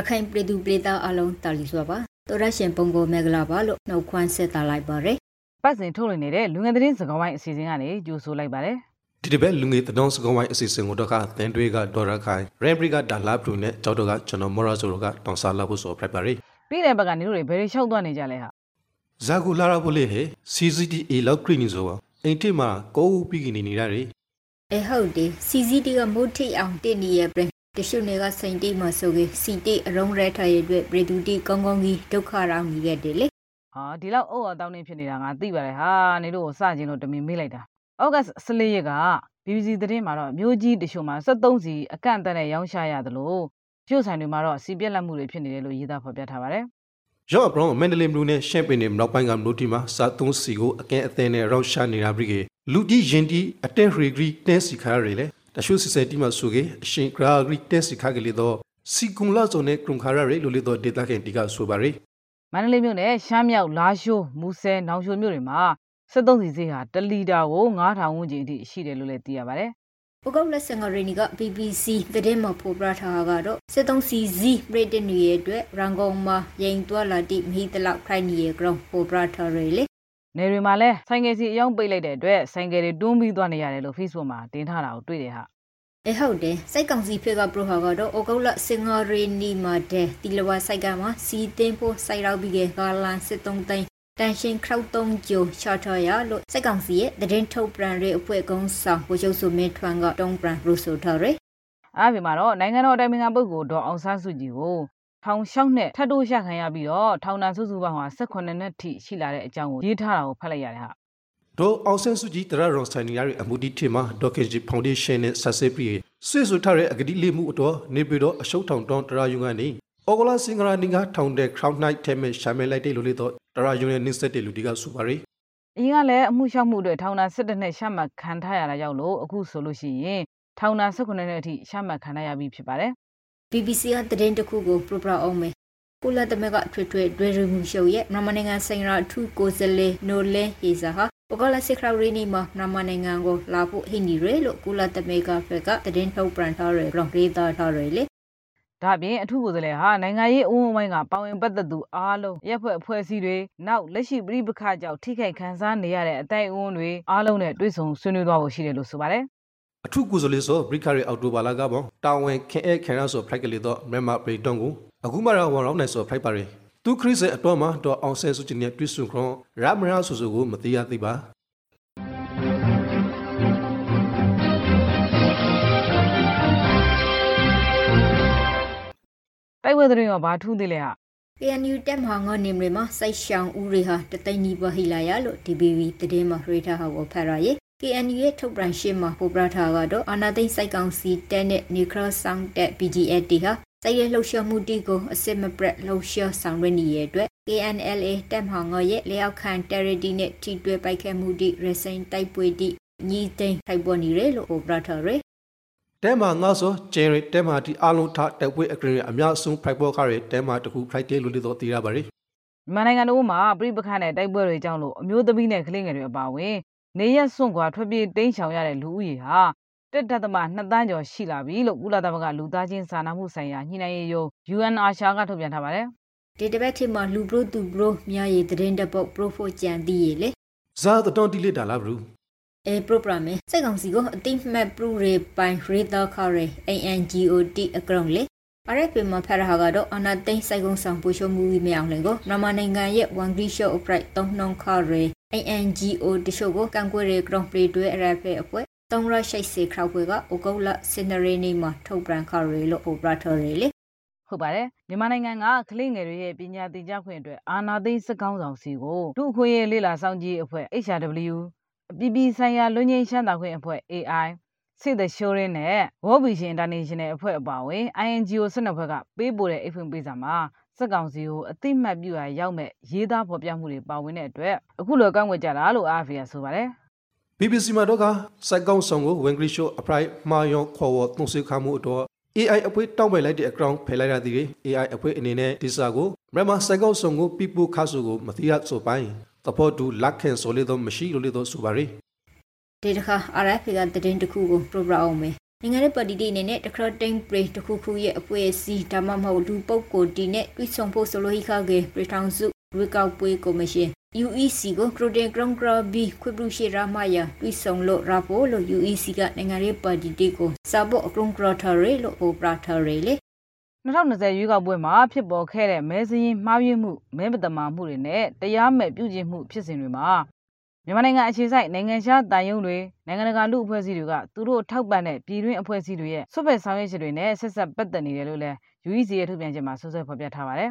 ရခိုင်ပြည်သူပြည်သားအလုံးတာလီစွာပါတော်ရရှင်ပုံကိုမင်္ဂလာပါလို့နှုတ်ခွန်းဆက်တာလိုက်ပါရယ်ပတ်စဉ်ထုတ်လွှင့်နေတဲ့လူငယ်သတင်းစကားဝိုင်းအစီအစဉ်ကနေကြိုဆိုလိုက်ပါတယ်ဒီတစ်ပတ်လူငယ်တဒေါင်းစကောင်းဝိုင်းအစီအစဉ်ကိုတော့ကသင်တွေကဒေါ်ရခိုင်ရန်ပရီကဒါလာဘရူနဲ့ကျောက်တော့ကကျွန်တော်မော်ရာဆိုတော့ကတောင်စားလာဖို့ဆိုဖိုက်ပါရီပြီးတဲ့ဘက်ကနေတို့တွေဘယ်တွေလျှောက်သွားနေကြလဲဟာဇာကူလာရဖို့လေဟဲ CCTA လောက်ခရီနီဆိုပါအိမ်ထိမှာကိုးဦးပြီးကနေနေရတယ်အဲဟုတ်တယ် CCD ကမို့ထိအောင်တင့်နေရဲ့ပြင် တရှုနေကစိန်တိမဆိုကေစီတိအရုံးရဲထားရဲ့အတွက်ပြည်သူတိကောင်းကောင်းကြီးဒုက္ခရောင်းနေခဲ့တယ်လေဟာဒီလောက်အုပ်အတောင်းနေဖြစ်နေတာငါသိပါတယ်ဟာနေတို့ကိုစခြင်းလို့တမင်မေးလိုက်တာဩဂတ်14ရက်က BBC သတင်းမှာတော့မျိုးကြီးတချို့မှာ73စီအကန့်အသတ်နဲ့ရောင်းချရတယ်လို့ကျုပ်ဆိုင်တွေမှာတော့စီပြက်လက်မှုတွေဖြစ်နေတယ်လို့ရေးသားဖော်ပြထားပါတယ်ရော့ဘရောင်းမန်ဒလင်ဘလူးနဲ့ရှမ်ပင်နဲ့နောက်ပိုင်းကမလို့တီမှာစာသုံးစီကိုအကဲအသင်းနဲ့ရောက်ရှာနေတာပြီကေလူတီရင်တီအတက်ရီဂရီတဲစီခါရလေ တရှုစစ်စဲတီမှာဆိုကေအရှင်ဂရာဂရီတဲစီခါကလေးတော့စီကုံလာဇုန်နဲ့ကရုံခါရရလိုလေတော့ဒေတာခင်တီကဆိုပါရီမန္တလေးမြို့နယ်ရှမ်းမြောက်လာရှိုးမူဆဲနောင်ရှိုးမြို့တွေမှာ73စီဈေးဟာ1လီတာကို9000ဝန်းကျင်အထိရှိတယ်လို့လည်းသိရပါတယ်ပုဂ္ဂိုလ်လက်ဆင်ကရီနီက BBC သတင်းမှာဖော်ပြထားတာကတော့စစ်သုံးစီဇီပြည်တင်ရဲ့အတွက်ရန်ကုန်မှာရင်တွာလာတိမဟိတလောက်ခိုင်နေရဲ့ကောင်ဖော်ပြထားရလေ နေတွေမှာလည်းဆိုင်ကယ်စီအယောင်ပိတ်လိုက်တဲ့အတွက်ဆိုင်ကယ်တွေတွန်းပြီးသွားနေရတယ်လို့ Facebook မှာတင်ထားတာကိုတွေ့တယ်ဟာအဲဟုတ်တယ်စိုက်ကောင်စီဖေကပရိုဟာကတော့ဩဂုတ်လစင်ငရီနီမှာတဲ့တီလဝစိုက်ကမှာစီတင်ဖို့စိုက်ရောက်ပြီးကဂါလန်စစ်သုံးသိန်းတန်ရှင်ခရောက်သုံးကြိုချာထော်ရလို့စိုက်ကောင်စီရဲ့သတင်းထုတ်ပြန်ရေးအဖွဲ့ကုန်းဆောင်ကိုချုပ်စုမင်းထွန်းကတုံးပြန်ရိုဆိုထားရယ်အားပြင်မှာတော့နိုင်ငံတော်အတိုင်ပင်ခံပုဂ္ဂိုလ်ဒေါ်အောင်ဆန်းစုကြည်ကို ထောင်လျှောက်နဲ့ထပ်တိုးရခံရပြီးတော့ထောင်ဒဏ်စုစုပေါင်းဟာ18နှစ်ထိရှိလာတဲ့အကြောင်းကိုရေးထားတာကိုဖတ်လိုက်ရတယ်ဟာဒေါ်အောင်ဆန်းစုကြည်တရရောင်ဆိုင်နီယာရဲ့အမှုဒီထင်မှာဒေါ်ကင်ဂျီဖောင်ဒေးရှင်းနဲ့ဆက်ဆေးပြီးဆွေးဆွထားတဲ့အဂတိလေးမှုအတော်နေပြီးတော့အရှုပ်ထောင်တောင်းတရယုံကနေအော်ဂလာစင်ဂရာနီကထောင်တဲ့ crown night ထဲမှာရှာမဲလိုက်တဲ့လူလေးတော့တရယုံနဲ့နစ်ဆက်တဲ့လူဒီကစူပါရီအရင်ကလည်းအမှုလျှောက်မှုတွေထောင်ဒဏ်17နှစ်ရှမှတ်ခံထားရတာကြောင့်လို့အခုဆိုလို့ရှိရင်ထောင်ဒဏ်18နှစ်အထိရှမှတ်ခံရပြီးဖြစ်ပါတယ် BBC ကသတင်းတစ်ခုကိုပြပြအောင်မယ်ကုလသမဂ္ဂထွေထွေဒွေရမှုရှုပ်ရဲ့မြန်မာနိုင်ငံဆိုင်ရာအထူးကိုယ်စားလှယ်နိုလင်းဟီဇာဟာပကလစစ်ခရရီနီမှာမြန်မာနိုင်ငံကိုလာဖို့ဟိနေရလို့ကုလသမဂ္ဂဘက်ကသတင်းထုတ်ပြန်ထားရကြောင်းရေးသားထားရလေဒါအပြင်အထူးကိုယ်စားလှယ်ဟာနိုင်ငံရေးအဝန်းအဝိုင်းကပါဝင်ပတ်သက်သူအားလုံးရက်ဖွဲ့အဖွဲ့အစည်းတွေနောက်လက်ရှိပြည်ပခါကြောင့်ထိခိုက်ခံစားနေရတဲ့အတိုင်းအဝန်းတွေအားလုံးနဲ့တွေ့ဆုံဆွေးနွေးသွားဖို့ရှိတယ်လို့ဆိုပါတယ် အထုကုစလေးဆိုဘရိခရီအော်တိုဘာလာကပေါ့တာဝန်ခင်အဲခင်ရဆိုဖိုက်ကလေးတော့မြန်မာပရိတုံကိုအခုမှတော့ဝရောင်းနိုင်ဆိုဖိုက်ပါရီသူခရစ်စအတော်မှာတော့အောင်ဆန်းစုကြည်နဲ့တွေ့ဆုံခွန်ရမရာဆူဆူကိုမသိရသေးပါတိုက်ပွဲသတင်းရောဘာထူးသေးလဲဟာ KNU တက်မှာငေါနေမတွေမှာစိုက်ရှောင်းဦးတွေဟာတသိန်းနီးပါးဟိလာရလို့ DBB သတင်းမှာရေးထားဟောကိုဖတ်ရရဲ့ KNU ရဲ့ထုတ်ပြန်ရှင်းမှာပေါ်ပြထားကတော့အာနာသိန်းစိုက်ကောင်စီတက်နဲ့ Nuclear Sound တက် PGF တီဟာစိုက်ရဲ့လှုပ်ရှားမှုတီကိုအစစ်မပရက်လှုပ်ရှားဆောင်ရွက်နေတဲ့အတွက် KNLA တက်မှာငေါရဲ့လျောက်ခံ Territory နဲ့ထိတွေ့ပိုက်ခဲမှုတီ Racing တိုက်ပွဲတီညီသိန်းထိုက်ပေါ်နေတယ်လို့ပေါ်ပြထားရယ်တဲမှာငါဆိုကျယ်ရီတဲမှာဒီအလုံးထတက်ပွဲအကရင်အများဆုံးဖိုက်ပေါ်ခါရဲတဲမှာတခုဖိုက်တယ်လို့လည်းတော့သိရပါရီမြန်မာနိုင်ငံတို့မှာပြည်ပခါနဲ့တိုက်ပွဲတွေကြောင့်လို့အမျိုးသမီးနဲ့ကလေးငယ်တွေအပါအဝင် နေရက်စွန့်ခွာထွက်ပြေးတိမ်းရှောင်ရတဲ့လူဦးရေဟာတက်တက်သမ2တန်းကျော်ရှိလာပြီလို့ကုလသမဂ္ဂလူသားချင်းစာနာမှုဆိုင်ရာညှိနှိုင်းရေးရုံး UNRCHA ကထုတ်ပြန်ထားပါတယ်ဒီတစ်ပတ်ထိမှာလူဘရိုသူဘရိုမြားရည်သတင်းတပုတ်ပရိုဖိုကြံတည်ရလေဇာတတော်တီလက်တာလားဘရူအဲပရိုဂရမ်စက်ကောင်စီကိုအတိမတ်ပရူရေပိုင်ရေတာခရဲ ANGOT အကရုံလေ RFP မှာဖရဟာကတော့အနာသိန်းစိုက်ကုန်းဆောင်ပူရှုံမှုကြီးမြောင်လင်ကိုမြန်မာနိုင်ငံရဲ့ဝန်ဂရီရှော့အပရိုက်သုံးနှုံခရဲ ANGO တရှို့ကိုကန်ကွယ်ရေကရုံပရီတွဲ RFP အဖွဲ့သုံးရရှိတ်စေခရောက်ခွေကအိုကုတ်လစင်နရီနီမှာထုတ်ပြန်ခရဲလို့ဟိုပရထော်ရဲလေဟုတ်ပါတယ်မြန်မာနိုင်ငံကကလေးငယ်တွေရဲ့ပညာသင်ကြားခွင့်အတွက်အာနာသိန်းစကောင်းဆောင်စီကိုလူအခွင့်အရေးလေ့လာစောင့်ကြည့်အဖွဲ့ HRW အပြည်ပြည်ဆိုင်ရာလွတ်ငင်းချမ်းသာခွင့်အဖွဲ့ AI Save the Children နဲ့ World Vision International အဖွဲ့အပါအဝင် INGO 12ဖွဲ့ကပေးပို့တဲ့အိတ်ဖွင့်ပေးစာမှာ စက်ကောင်စီကိုအသိမှတ်ပြုရာရောက်မဲ့ရေးသားဖော်ပြမှုတွေပါဝင်တဲ့အတွက်အခုလိုကောင်းဝယ်ကြတာလို့ RFA ကဆိုပါတယ် BBC မှာတော့ကစိုက်ကောင်းဆောင်ကိုဝင်ဂရီရှိုအပရိုက်မာယောခေါ်ဝသုံးဆွေးခမှုအတော် AI အဖွဲတောင်းပယ်လိုက်တဲ့အကောင့်ဖယ်လိုက်ရသည် AI အဖွဲအနေနဲ့ဒီစာကိုမြန်မာစိုက်ကောင်းဆောင်ကိုပြပခါဆိုကိုမတိရဆိုပိုင်းတဖို့တူလက်ခင်ဆိုလေတော့မရှိလို့လေတော့ဆိုပါရီဒီတစ်ခါ RFP ကသတင်းတစ်ခုကိုပရိုဂရမ်အောင်မယ် နိုင်ငံရေးပါတီတွေအနေနဲ့တခရတိန်ပရိတခုခုရဲ့အဖွဲ့အစည်းဒါမှမဟုတ်လူပုဂ္ဂိုလ်တီနဲ့တွိဆုံဖို့ဆိုလိုဟိခကေပရိထောင်စုရွေးကောက်ပွဲကော်မရှင် UEC ကိုခရိုတင်ဂရန်ဂရာဘီခွေပလူရှိရာမယာတွိဆုံလို့ရာပိုလို့ UEC ကနိုင်ငံရေးပါတီတွေကိုစာဖို့အကရုံဂရထာရေလို့ဟိုပရာထာရေလေ2020ရွေးကောက်ပွဲမှာဖြစ်ပေါ်ခဲ့တဲ့မဲစင်းမှားယွင်းမှုမဲပတမာမှုတွေနဲ့တရားမဲ့ပြုကျင့်မှုဖြစ်စဉ်တွေမှာ မြန်မာနိုင်ငံအခြေစိုက်နိုင်ငံခြားတန်ယုံတွေနိုင်ငံတကာလူအဖွဲ့အစည်းတွေကသူတို့ထောက်ပံ့တဲ့ပြည်တွင်းအဖွဲ့အစည်းတွေရဲ့ဆွတ်ဖက်ဆောင်ရွက်ချက်တွေနဲ့ဆက်ဆက်ပတ်သက်နေတယ်လို့လည်း UEC ရဲ့ထုတ်ပြန်ချက်မှာဆွဆွဲဖော်ပြထားပါတယ်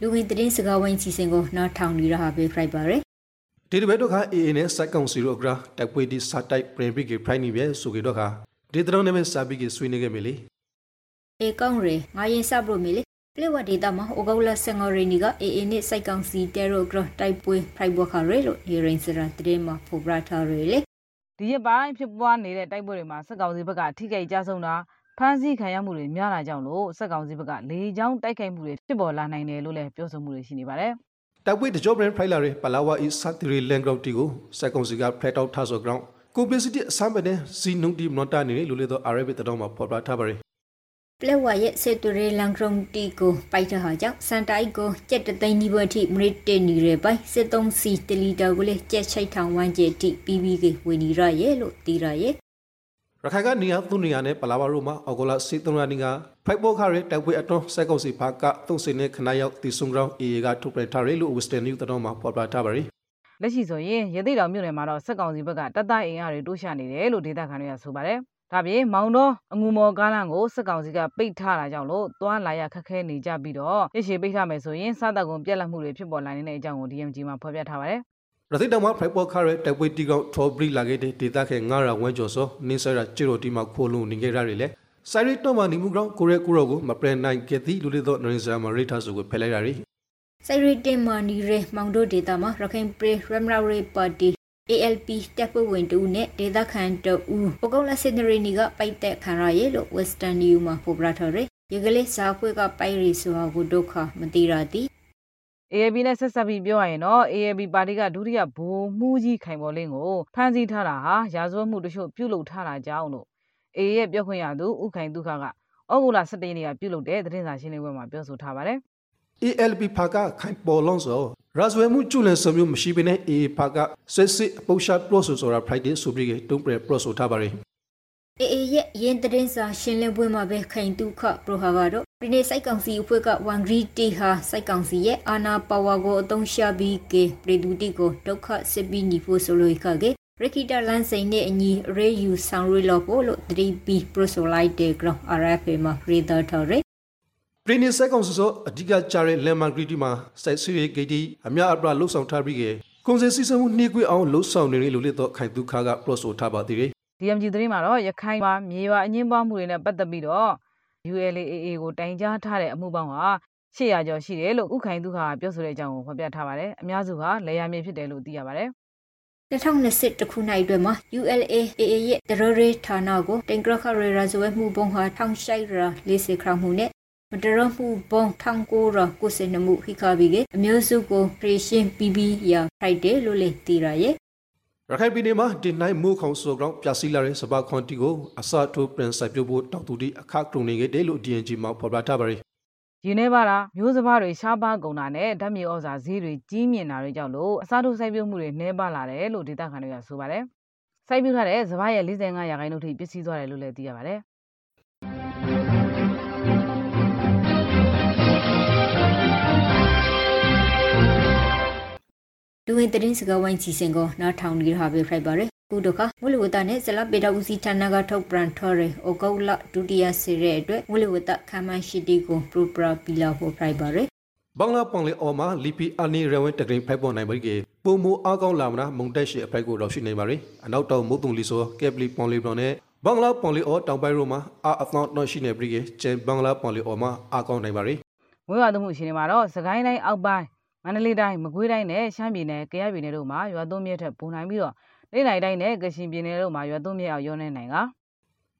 လူဝင်သတင်းစကားဝိုင်းစီစဉ်ကိုနောက်ထောင်နေရဟာပဲဖိုက်ပါရယ်ဒီတပတ်တော့ခ AA နဲ့စက်ကောင်စီတို့ကတက်ပွေဒီစတိုက်ပရင်ဘရိကေဖိုင်နီပဲဆိုကြတော့ခဒီတရုံးနဲ့စာပြီးကဆွေးနေခဲ့ပြီလေ အေကောင်းရငါရင်စပလို့မီလေပလေဝဒေတာမှာအိုဂောလဆန်ဂရီနီကအေအေနဲ့စိုက်ကောင်စီတဲရိုဂရတိုက်ပွဲဖိုက်ဘခရဲလို့နေရင်စရာတရေမှာဖိုဘရာထာရဲလေဒီရပိုင်းဖြစ်ပွားနေတဲ့တိုက်ပွဲတွေမှာစက်ကောင်စီဘက်ကထိခိုက်ကြဆုံးတာဖမ်းဆီးခံရမှုတွေများလာကြောင်းလို့စက်ကောင်စီဘက်ကလေကြောင်းတိုက်ခိုက်မှုတွေဖြစ်ပေါ်လာနိုင်တယ်လို့လည်းပြောဆိုမှုတွေရှိနေပါတယ်တိုက်ပွဲတကြောဘရန်ဖိုင်လာရဲပလာဝါအီစတ်တီရီလန်ဂရောက်တီကိုစက်ကောင်စီကဖရက်အောက်ထားဆိုဂရောင်းကိုပလစ်စီတီအစမ်းပဲနဲ့စီနုန်တီမနတာနေလို့လေတော့အာရဗီတတော်မှာပေါ်ပြထားပါရယ် ပလက်ဝါရဲ့စေတူရီလန်ကရုံတီကိုပိုက်ထဟာကြောင့်စန်တိုင်ကိုကြက်တသိန်းနီးပွားထိမရစ်တင်နေရပိုင်စစ်သုံးစီတလီတာကိုလေကြက်ချိတ်ထောင်ဝမ်းကျတိပြီးပြီးကဝေနီရရဲ့လို့တီရရဲ့ရခိုင်ကနေရာသူနေရာနဲ့ပလာဝါရိုမှာအော်ဂိုလာစေတုံရာနီကဖိုက်ဘောခရဲတိုက်ပွဲအတွန်းစက်ကောက်စီဖာကသုံးစင်းနဲ့ခနာရောက်တီဆုံရောင်းအေကထုတ်ပြန်ထားရလို့ဝက်စတန်နျူတော်မှာပေါ်ပြထားပါရီလက်ရှိဆိုရင်ရသေးတော်မြို့နယ်မှာတော့စက်ကောင်စီဘက်ကတတ်တအင်အားတွေတိုးရှာနေတယ်လို့ဒေသခံတွေကဆိုပါတယ် ဒါပြင်မောင်တော်အငူမော်ကားလမ်းကိုစစ်ကောင်စီကပိတ်ထားတာကြောင့်လို့သွားလာရခက်ခဲနေကြပြီးတော့ရရှိပိတ်ထားမယ်ဆိုရင်စားတပ်ကုန်ပြက်လက်မှုတွေဖြစ်ပေါ်လာနေတဲ့အကြောင်းကို DMG မှာဖော်ပြထားပါတယ်ရသိတောင်မှာဖိုက်ပေါ်ခါရဲတပ်ပွေတီကောင်ထော်ဘရီလာခဲ့တဲ့ဒေသခဲငါရာဝဲကျော်စောနင်းဆရာချီရိုတီမှာခိုလုံနေခဲ့ရတယ်လေဆိုင်ရီတော့မနီမူကောင်ကိုရဲကူရောကိုမပရန်နိုင်ခဲ့သည်လူလေးတော့နရင်ဆာမရိထားဆိုကိုဖယ်လိုက်ရတယ်ဆိုင်ရီတင်မာနီရဲမောင်တို့ဒေတာမှာရခိုင်ပရီရမ်ရာရီပါတီ ALP တပ်ဖွဲ့ဝင်တူနဲ့ဒေသခံတူပကုံးလက်စင်နရီနီကပိုက်တဲ့ခံရရဲ့လို့ Western New မှာဖော်ပြထားတယ်။ရကလေးစာဖွဲ့ကပိုက်ရီဆိုတာကိုဒုက္ခမတိရသည် AAB နဲ့ဆက်ဆက်ပြီးပြောရရင်တော့ AAB ပါတီကဒုတိယဘိုးမှုကြီးခိုင်ပေါ်လင်းကိုဖမ်းဆီးထားတာဟာရာဇဝတ်မှုတချို့ပြုလုပ်ထားတာကြောင့်လို့ AA ရဲ့ပြောခွင့်ရသူဥခိုင်ဒုက္ခကဩဂုတ်လ17ရက်နေ့ကပြုလုပ်တဲ့သတင်းစာရှင်းလင်းပွဲမှာပြောဆိုထားပါတယ်။ ALP ဖာကခိုင်ပေါ်လွန်ဆို ရာဇဝဲမှုကျူလန်စမျိုးမရှိဘဲနဲ့ AA ဖာကဆက်စစ်အပုရှာပရော့ဆိုဆိုတာ Friday ဆိုပြီးတုံးပရပရော့ဆိုထားပါရယ်အေအေရဲ့ရင်တရင်စာရှင်းလင်းပွဲမှာပဲခိုင်တုခပရိုဟာကတော့ဒီနေ့စိုက်ကောင်စီအဖွဲ့ကဝန်ဂရီတီဟာစိုက်ကောင်စီရဲ့အာနာပါဝါကိုအသုံးချပြီးကေပရီဒူတီကိုဒုက္ခစစ်ပြီးညီဖို့ဆိုလို့ခကေရခိတာလန်စိန်နဲ့အညီရေယူဆောင်ရလို့ပို့လို့ 3B ပရိုဆိုလိုက်တဲ့ ground RFA မှာ reader ထော်ရ ပရီနီစက်ကောင်ဆိုအဓိကကြားတဲ့လန်မာဂရီတီမှာစိုက်ဆွေဂေတီအများအပြားလှုပ်ဆောင်ထားပြီးကကွန်စင်စီစမှုနှိကွေးအောင်လှုပ်ဆောင်နေတယ်လို့လက်တော့ခိုင်သူခါကပရော့ဆိုထားပါသေးတယ် DMG သတင်းမှာတော့ရခိုင်မှာမြေရွာအငင်းပွားမှုတွေနဲ့ပတ်သက်ပြီးတော့ ULAA ကိုတိုင်ကြားထားတဲ့အမှုပေါင်းဟာ800ကျော်ရှိတယ်လို့ဥခိုင်သူခါပြောဆိုတဲ့အကြောင်းကိုဖော်ပြထားပါတယ်အများစုကလေယာမြေဖြစ်တယ်လို့သိရပါတယ်2020ခုနှစ်အတွင်းမှာ ULAAA ရဲ့တရရေဌာနကိုတင်ကရခရေရာဇဝဲမှုပုံဟာထောင်ရှိုက်ရာ40ခရမှုနဲ့ မတရမှုဘုံထောင်ကိုရကိုစနမှုခိခဘီကအမျိုးစုကိုခရရှင်ပီပီရဖိုက်တယ်လို့လေတီရရဲ့ရခိုင်ပြည်နယ်မှာဒီနိုင်မိုးခေါင်ဆိုကောင်ပြစီလာတဲ့စပါခွန်တီကိုအစာထိုးပရင်စိုက်ပြုတ်ဖို့တောက်တူတီအခကရုံနေခဲ့တယ်လို့ DNG မှာဖော်ပြထားပါရယ်ရင်းနေပါလားမျိုးစပါးတွေရှားပါကုန်တာနဲ့ဓာတ်မြေဩဇာဈေးတွေကြီးမြင့်တာတွေကြောင့်လို့အစားထိုးစိုက်ပျိုးမှုတွေနှဲပါလာတယ်လို့ဒေသခံတွေကဆိုပါတယ်။စိုက်ပျိုးထားတဲ့စပါးရဲ့45ရာခိုင်နှုန်းထိပစ္စည်းသွားတယ်လို့လည်းသိရပါတယ်။ လူဝင်သတင်းစကားဝိုင်းစီစဉ်ကိုနားထောင်နေရပါပဲဖိုက်ပါရယ်ကုဒခမူလဝတနဲ့ဇလပေတာဦးစီဌာနကထုတ်ပြန်ထော်ရယ်ဩဂုတ်လဒုတိယစီရဲအတွက်မူလဝတခမန်းရှိတီကိုပရိုပရာပီလာဖို့ဖိုက်ပါရယ်ဘင်္ဂလားပန်လေအော်မှာလီပီအနီရဝဲတကရင်ဖိုက်ပေါ်နိုင်ပါကေပုံမအားကောင်းလာမနာမုန်တက်ရှိအဖိုက်ကိုတော့ရှိနေပါရယ်အနောက်တောင်မုတ်တုံလီဆိုကက်ပလီပန်လေဘလောင်နဲ့ဘင်္ဂလားပန်လေအော်တောင်ပိုင်းရိုမှာအာအဖနော့တော့ရှိနေပြီကေကျန်ဘင်္ဂလားပန်လေအော်မှာအားကောင်းနိုင်ပါရယ်ဝေဝါသမှုရှင်နေမှာတော့စကိုင်းတိုင်းအောက်ပိုင်း မန္တလေးတိုင်းမကွေးတိုင်းနဲ့ရှမ်းပြည်နယ်ကယားပြည်နယ်တို့မှာရွာသွန်းမြက်ထက်ပုံနိုင်ပြီးတော့လိမ့်နိုင်တိုင်းနဲ့ကရှင်ပြည်နယ်တို့မှာရွာသွန်းမြက်အောင်ရောနေနိုင်က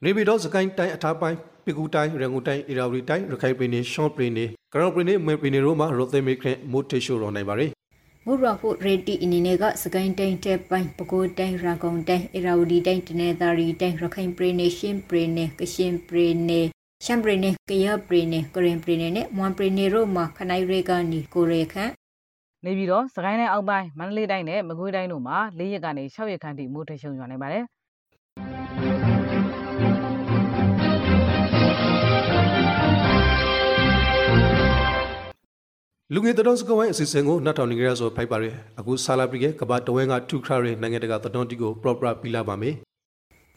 နေပြည်တော်စကိုင်းတိုင်းအထားပိုင်းပေကူတိုင်းရန်ကုန်တိုင်းအေရာဝတီတိုင်းရခိုင်ပြည်နယ်ရှော့ပြည်နယ်ကရောင်ပြည်နယ်မွေပြည်နယ်တို့မှာရိုသင်းမိခရင်မိုတေရှိုတော်နိုင်ပါရယ်မူရဖို့ရေတီအနေနဲ့ကစကိုင်းတိုင်းတဲ့ပိုင်းပဲခူးတိုင်းရာဂုံတိုင်းအေရာဝတီတိုင်းတနေသာရီတိုင်းရခိုင်ပြည်နယ်ရှင်းပြည်နယ်ကရှင်ပြည်နယ်ရှမ်းပြည်နယ်ကရပြည်နယ်ကရင်ပြည်နယ်နဲ့မွန်ပြည်နယ်တို့မှာခနိုင်ရေကနေကိုရေခန့် နေပြီးတော့စကိုင်းတိုင်းအောက်ပိုင်းမန္တလေးတိုင်းနဲ့မကွေးတိုင်းတို့မှာ၄ရက်ကနေ၆ရက်ခန့်ထိမိုးထချုံရွာနေပါတယ်။လူငယ်တော်စကဝိုင်းအစီအစဉ်ကိုနှတ်ထောင်နေကြရဆိုဖိုက်ပါရယ်အခုဆာလာပရီကကဘာတဝဲကထူခရရနိုင်ငံတကာသတော်တီကို proper ပြီးလာပါမယ်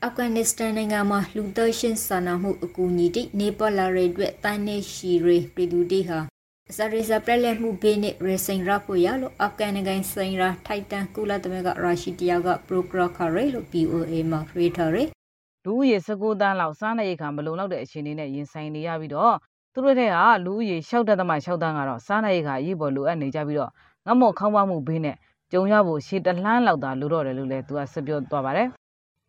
အာဖဂန်နစ္စတန်နိုင်ငံမှာလူသားရှင်စာနာမှုအကူအညီတိနေပါလာရဲ့အတွက်တိုင်းနေရှိရေပြည်သူတွေဟာအ စရိစပရက်လက်မှုဘေးနဲ့ရေစိန်ရဖို့ရလို့အာဖဂန်နိုင်ငံဆိုင်ရာထိုက်တန်ကုလသမဂ္ဂရာရှိတယောက်ကပရိုဂရခရဲလို့ POA မှာရေးထားတယ်လူဦးရေ19တန်းလောက်စားနပ်ရိက္ခာမလုံလောက်တဲ့အခြေအနေနဲ့ရင်ဆိုင်နေရပြီးတော့သူတို့တဲ့ဟာလူဦးရေ6.6တန်းကတော့စားနပ်ရိက္ခာအရေးပေါ်လိုအပ်နေကြပြီးတော့ငတ်မော့ခေါင်းပါမှုဘေးနဲ့ကြုံရဖို့ရှေ့တလှမ်းလောက်သာလိုတော့တယ်လို့လည်းသူကဆက်ပြောသွားပါတယ်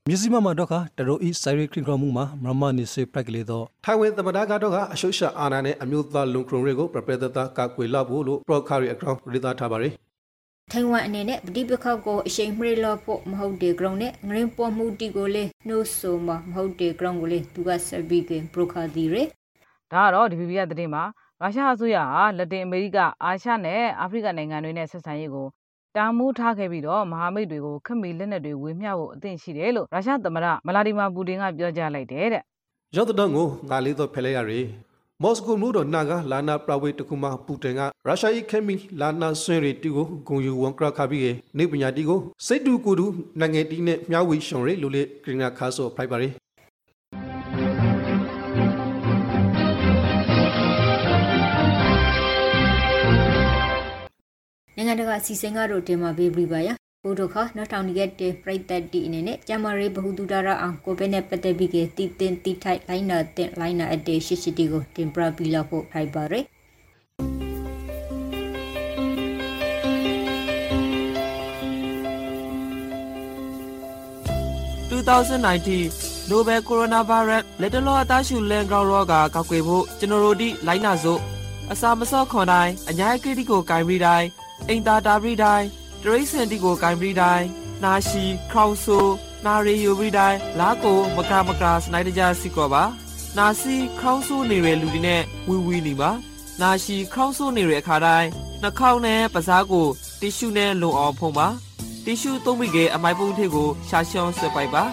မြစည်းမမတော့ကတရိုဤဆိုင်ရီခရီကရမှုမှာမမနိစေပရက်ကလေးတော့ထိုင်ဝမ်သမ္မတကတော့ကအရှုရှာအာဏာနဲ့အမျိုးသားလုံခရုံတွေကိုပြပရဒတာကကွေလာဖို့လို့ pro ခရီအကောင့်ရေးသားထားပါရယ်ထိုင်ဝမ်အနေနဲ့ပဋိပက္ခကိုအရှိန်မှေလို့ဖို့မဟုတ်တဲ့ ground နဲ့ငရင်ပေါ်မှုတီကိုလေနှိုးဆိုမှာမဟုတ်တဲ့ ground ကိုလေသူကဆက်ပြီးကပရိုခါဒီရယ်ဒါကတော့ DPP ကသတင်းမှာရုရှားအစိုးရဟာလက်တင်အမေရိကအာရှနဲ့အာဖရိကနိုင်ငံတွေနဲ့ဆက်ဆံရေးကို တာမူးထားခဲ့ပြီးတော့မဟာမိတ်တွေကိုခက်မီလက်နက်တွေဝေမျှဖို့အသင့်ရှိတယ်လို့ရုရှားသမ္မတမလာဒီမာပူတင်ကပြောကြားလိုက်တယ်တဲ့ရောက်တဲ့ကိုငါလေးတော့ဖယ်လိုက်ရရယ်မော်စကိုမြို့တော်နာကလာနာပရဝေတကူမာပူတင်ကရုရှား၏ခဲမီလာနာဆွေရီတီကိုဂုံယူဝန်ကရခါပြီးနေပညာတီကိုစိတ်တူကိုတူနိုင်ငံတီနဲ့မြဝီရှုံရီလူလေးဂရနာခါဆိုဖိုက်ပါရ နိုင်ငံတကာစီစဉ်ကတော့တင်မှာပေးပြီးပါရဘုဒ္ဓခနောက်ထောင်ရက်တဲ့ပြိသက်တီအနေနဲ့ကျမရေးဘဟုတုဒရအောင်ကိုပဲနဲ့ပတ်သက်ပြီးကတည်တင်တိထိုက်လိုင်းနာတင်လိုင်းနာအတေရှိရှိတီကိုတင်ပြပြီးလောက်ဖို့ထိုက်ပါရယ်2019 Nobel Coronavirus လက်တလောအသားရှူလန်ကောင်ရောဂါကောက်ွယ်ဖို့ကျွန်တော်တို့ဒီလိုင်းနာစို့အစာမစော့ခွန်တိုင်းအညာကတိကိုဂိုင်ပြီးတိုင်း အိမ်သာတာပြီးတိုင်းတရိတ်စင်တီကိုဂိုင်ပြီးတိုင်းနာရှိခေါင်ဆူနာရီယူပြီးတိုင်းလာကိုမကမကစနိုက်တကြစီကောပါနာစီခေါင်းဆူနေတဲ့လူတွေနဲ့ဝီဝီနေပါနာရှိခေါင်းဆူနေတဲ့အခါတိုင်းနှာခေါင်းနဲ့ပါးစားကိုတီရှူနဲ့လုံအောင်ဖုံးပါတီရှူသုံးမိကအမိုက်ပုံးထည့်ကိုရှာရှောင်းဆွဲပိုက်ပါ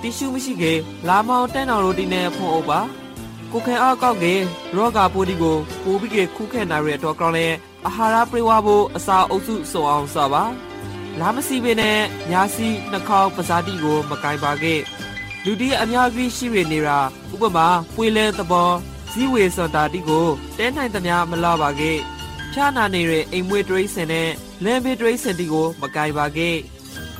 တီရှူမရှိကေလာမောင်တန်းတော်ရိုတီနဲ့ဖုံးအုပ်ပါကိုခဲအားကောက်ကေရောဂါပိုးဒီကိုပိုးပြီးကေခုခဲနိုင်ရတော့ကောင်းလဲ အာဟာရပြေဝဖို့အစာအုပ်စုစုံအောင်စပါလာမစီပင်နဲ့ညာစီနှာခေါင်းပါးစားတိကို မကင်ပါကေလူဒီအများကြီးရှိရနေတာဥပမာပွေလဲသဘောဇီဝေစန္တာတိကိုတဲနိုင်သမျှမလာပါကေဖြာနာနေတဲ့အိမ်မွေးတရိစင်နဲ့လမ်းဘေးတရိစင်တီကို မကင်ပါကေ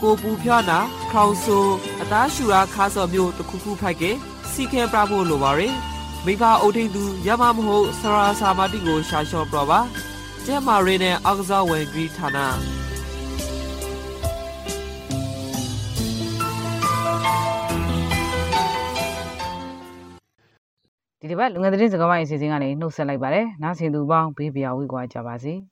ကိုပူဖြာနာခေါင်ဆူအသားရှူရာခါစော်မျိုးတစ်ခုခုဖိုက်ကေစီခဲပြဖို့လိုပါရယ်မိဘအုပ်ထိန်သူရမမဟုတ်ဆရာစာမတိကိုရှာလျှော့ပြပါ ကျဲမာရီနဲ့အောက်ကစားဝင်ဂရီဌာနဒီတစ်ပတ်လူငယ်သတင်းစကားဝိုင်းအစီအစဉ်ကနေနှုတ်ဆက်လိုက်ပါတယ်နားဆင်သူပေါင်းဘေးပြာဝေးကွာကြပါစေ။